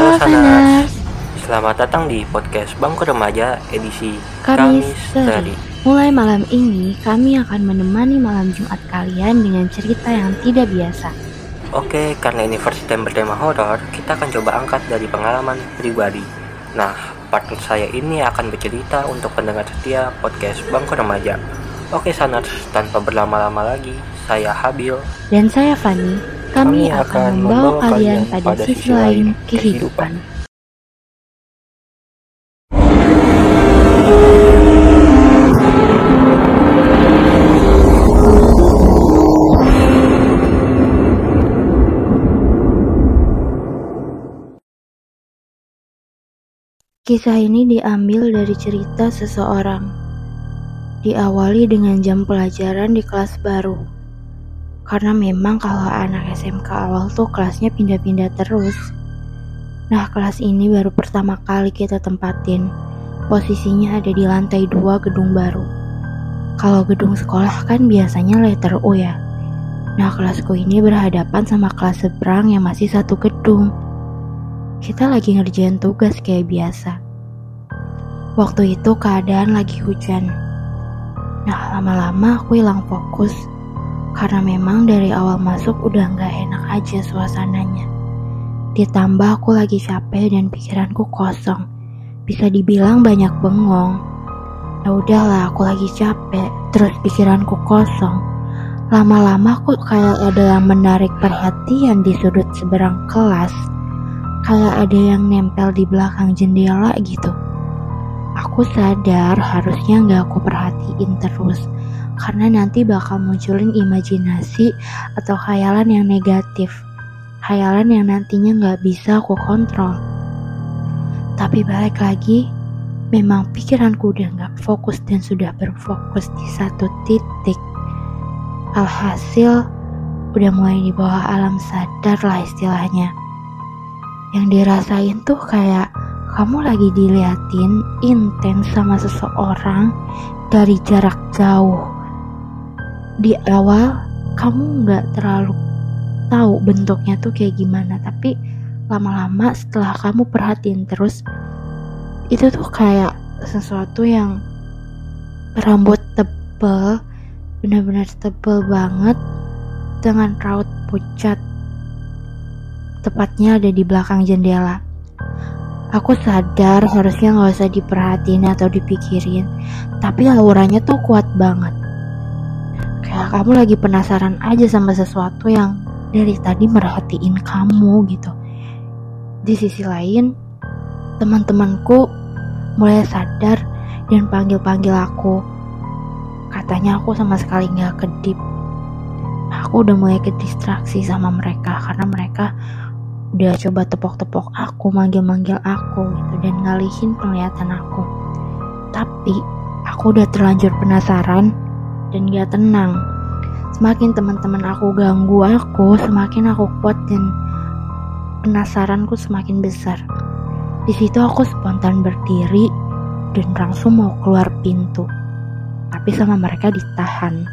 Halo, Halo. Sanas. Selamat datang di podcast Bangku Remaja edisi Kamis. Seri. Mulai malam ini, kami akan menemani malam Jumat kalian dengan cerita yang tidak biasa. Oke, karena ini versi yang bertema horor, kita akan coba angkat dari pengalaman pribadi. Nah, partner saya ini akan bercerita untuk pendengar setia podcast Bangku Remaja. Oke, Sanas, tanpa berlama-lama lagi, saya Habil. Dan saya Fani, kami, akan membawa kalian pada sisi lain kehidupan. Kisah ini diambil dari cerita seseorang. Diawali dengan jam pelajaran di kelas baru. Karena memang kalau anak SMK awal tuh kelasnya pindah-pindah terus. Nah, kelas ini baru pertama kali kita tempatin. Posisinya ada di lantai 2 gedung baru. Kalau gedung sekolah kan biasanya letter U ya. Nah, kelasku ini berhadapan sama kelas seberang yang masih satu gedung. Kita lagi ngerjain tugas kayak biasa. Waktu itu keadaan lagi hujan. Nah, lama-lama aku hilang fokus karena memang dari awal masuk udah nggak enak aja suasananya. Ditambah aku lagi capek dan pikiranku kosong. Bisa dibilang banyak bengong. Ya udahlah, aku lagi capek, terus pikiranku kosong. Lama-lama kok kayak ada yang menarik perhatian di sudut seberang kelas. Kayak ada yang nempel di belakang jendela gitu. Aku sadar harusnya nggak aku perhatiin terus karena nanti bakal munculin imajinasi atau khayalan yang negatif. Khayalan yang nantinya nggak bisa aku kontrol. Tapi balik lagi, memang pikiranku udah nggak fokus dan sudah berfokus di satu titik. Alhasil, udah mulai di bawah alam sadar lah istilahnya. Yang dirasain tuh kayak kamu lagi diliatin intens sama seseorang dari jarak jauh. Di awal kamu nggak terlalu tahu bentuknya tuh kayak gimana, tapi lama-lama setelah kamu perhatiin terus, itu tuh kayak sesuatu yang rambut tebel, benar-benar tebel banget dengan raut pucat. Tepatnya ada di belakang jendela. Aku sadar harusnya nggak usah diperhatiin atau dipikirin, tapi auranya tuh kuat banget. Kayak kamu lagi penasaran aja sama sesuatu yang dari tadi merhatiin kamu gitu. Di sisi lain, teman-temanku mulai sadar dan panggil-panggil aku. Katanya aku sama sekali nggak kedip. Aku udah mulai kedistraksi sama mereka karena mereka udah coba tepok-tepok aku, manggil-manggil aku gitu dan ngalihin penglihatan aku. Tapi aku udah terlanjur penasaran dan gak tenang. Semakin teman-teman aku ganggu aku, semakin aku kuat dan penasaranku semakin besar. Di situ aku spontan berdiri dan langsung mau keluar pintu. Tapi sama mereka ditahan.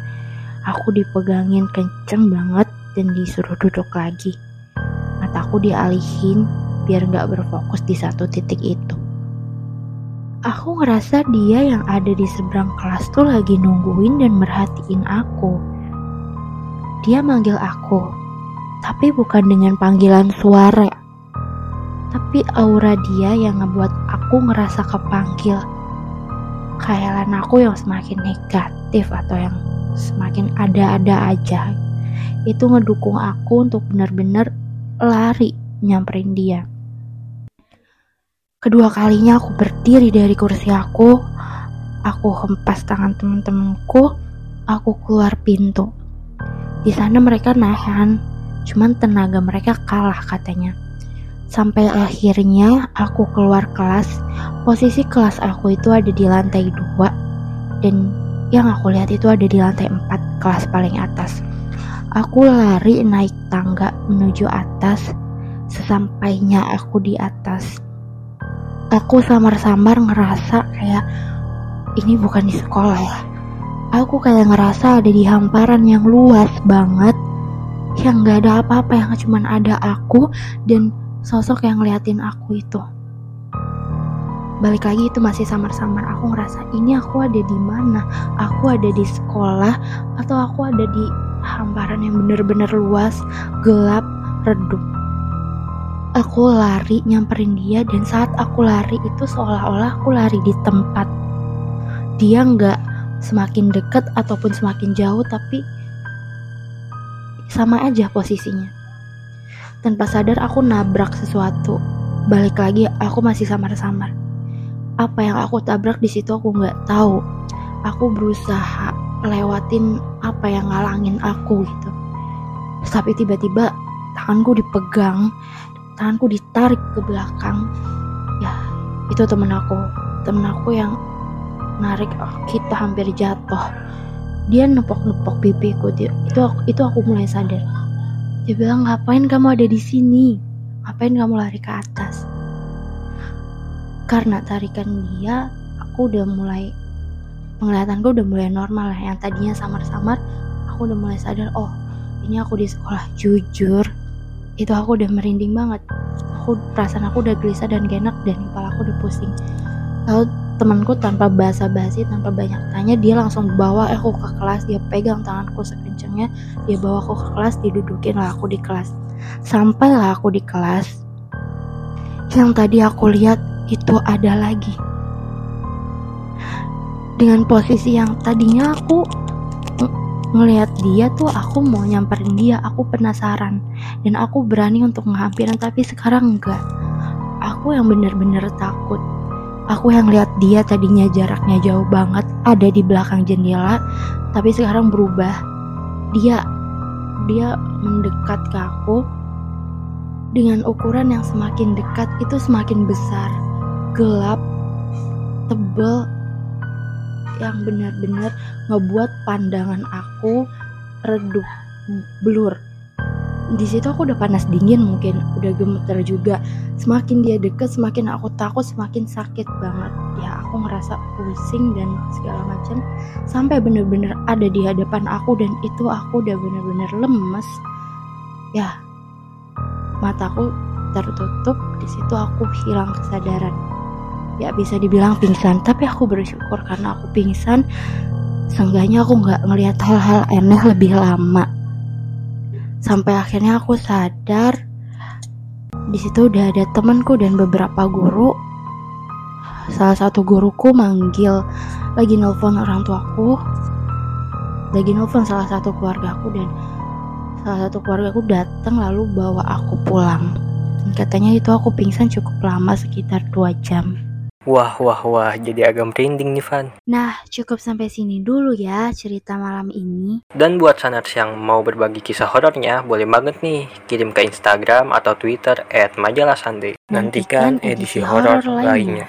Aku dipegangin kenceng banget dan disuruh duduk lagi mataku dialihin biar nggak berfokus di satu titik itu. Aku ngerasa dia yang ada di seberang kelas tuh lagi nungguin dan merhatiin aku. Dia manggil aku, tapi bukan dengan panggilan suara. Tapi aura dia yang ngebuat aku ngerasa kepanggil. Khayalan aku yang semakin negatif atau yang semakin ada-ada aja. Itu ngedukung aku untuk benar-benar lari nyamperin dia. Kedua kalinya aku berdiri dari kursi aku, aku hempas tangan teman-temanku, aku keluar pintu. Di sana mereka nahan, cuman tenaga mereka kalah katanya. Sampai akhirnya aku keluar kelas, posisi kelas aku itu ada di lantai 2 dan yang aku lihat itu ada di lantai 4 kelas paling atas. Aku lari naik tangga menuju atas. Sesampainya aku di atas, aku samar-samar ngerasa kayak ini bukan di sekolah ya. Aku kayak ngerasa ada di hamparan yang luas banget, yang gak ada apa-apa, yang cuman ada aku dan sosok yang ngeliatin aku itu balik lagi itu masih samar-samar aku ngerasa ini aku ada di mana aku ada di sekolah atau aku ada di hamparan yang bener-bener luas gelap redup. Aku lari nyamperin dia dan saat aku lari itu seolah-olah aku lari di tempat. Dia nggak semakin dekat ataupun semakin jauh tapi sama aja posisinya. Tanpa sadar aku nabrak sesuatu. Balik lagi aku masih samar-samar. Apa yang aku tabrak di situ aku nggak tahu. Aku berusaha lewatin apa yang ngalangin aku gitu. Tapi tiba-tiba tanganku dipegang tanganku ditarik ke belakang. Ya itu temen aku. Temen aku yang narik oh, kita hampir jatuh. Dia nepok-nepok pipiku dia, itu aku, itu aku mulai sadar. Dia bilang ngapain kamu ada di sini? Ngapain kamu lari ke atas? Karena tarikan dia aku udah mulai penglihatanku udah mulai normal lah yang tadinya samar-samar aku udah mulai sadar oh ini aku di sekolah jujur. Itu aku udah merinding banget. Aku perasaan aku udah gelisah dan gak enak dan kepala aku udah pusing. Lalu temanku tanpa basa-basi tanpa banyak tanya dia langsung bawa aku ke kelas. Dia pegang tanganku sekencangnya dia bawa aku ke kelas didudukin lah aku di kelas. Sampailah aku di kelas yang tadi aku lihat itu ada lagi. Dengan posisi yang tadinya aku ngelihat dia tuh aku mau nyamperin dia, aku penasaran dan aku berani untuk ngehampirin tapi sekarang enggak. Aku yang bener-bener takut. Aku yang lihat dia tadinya jaraknya jauh banget ada di belakang jendela tapi sekarang berubah. Dia dia mendekat ke aku dengan ukuran yang semakin dekat itu semakin besar gelap, tebel, yang benar-benar ngebuat pandangan aku redup, blur. Di situ aku udah panas dingin mungkin, udah gemeter juga. Semakin dia deket, semakin aku takut, semakin sakit banget. Ya aku ngerasa pusing dan segala macam. Sampai bener-bener ada di hadapan aku dan itu aku udah bener-bener lemes. Ya, mataku tertutup. Di situ aku hilang kesadaran ya bisa dibilang pingsan tapi aku bersyukur karena aku pingsan. Seenggaknya aku nggak ngelihat hal-hal aneh lebih lama. Sampai akhirnya aku sadar di situ udah ada temanku dan beberapa guru. Salah satu guruku manggil lagi nelpon orang tuaku. Lagi nelpon salah satu keluargaku dan salah satu keluargaku datang lalu bawa aku pulang. Katanya itu aku pingsan cukup lama sekitar 2 jam Wah, wah, wah, jadi agak merinding nih, Van. Nah, cukup sampai sini dulu ya cerita malam ini. Dan buat sanats yang mau berbagi kisah horornya, boleh banget nih kirim ke Instagram atau Twitter at majalah. Nantikan edisi horor lainnya.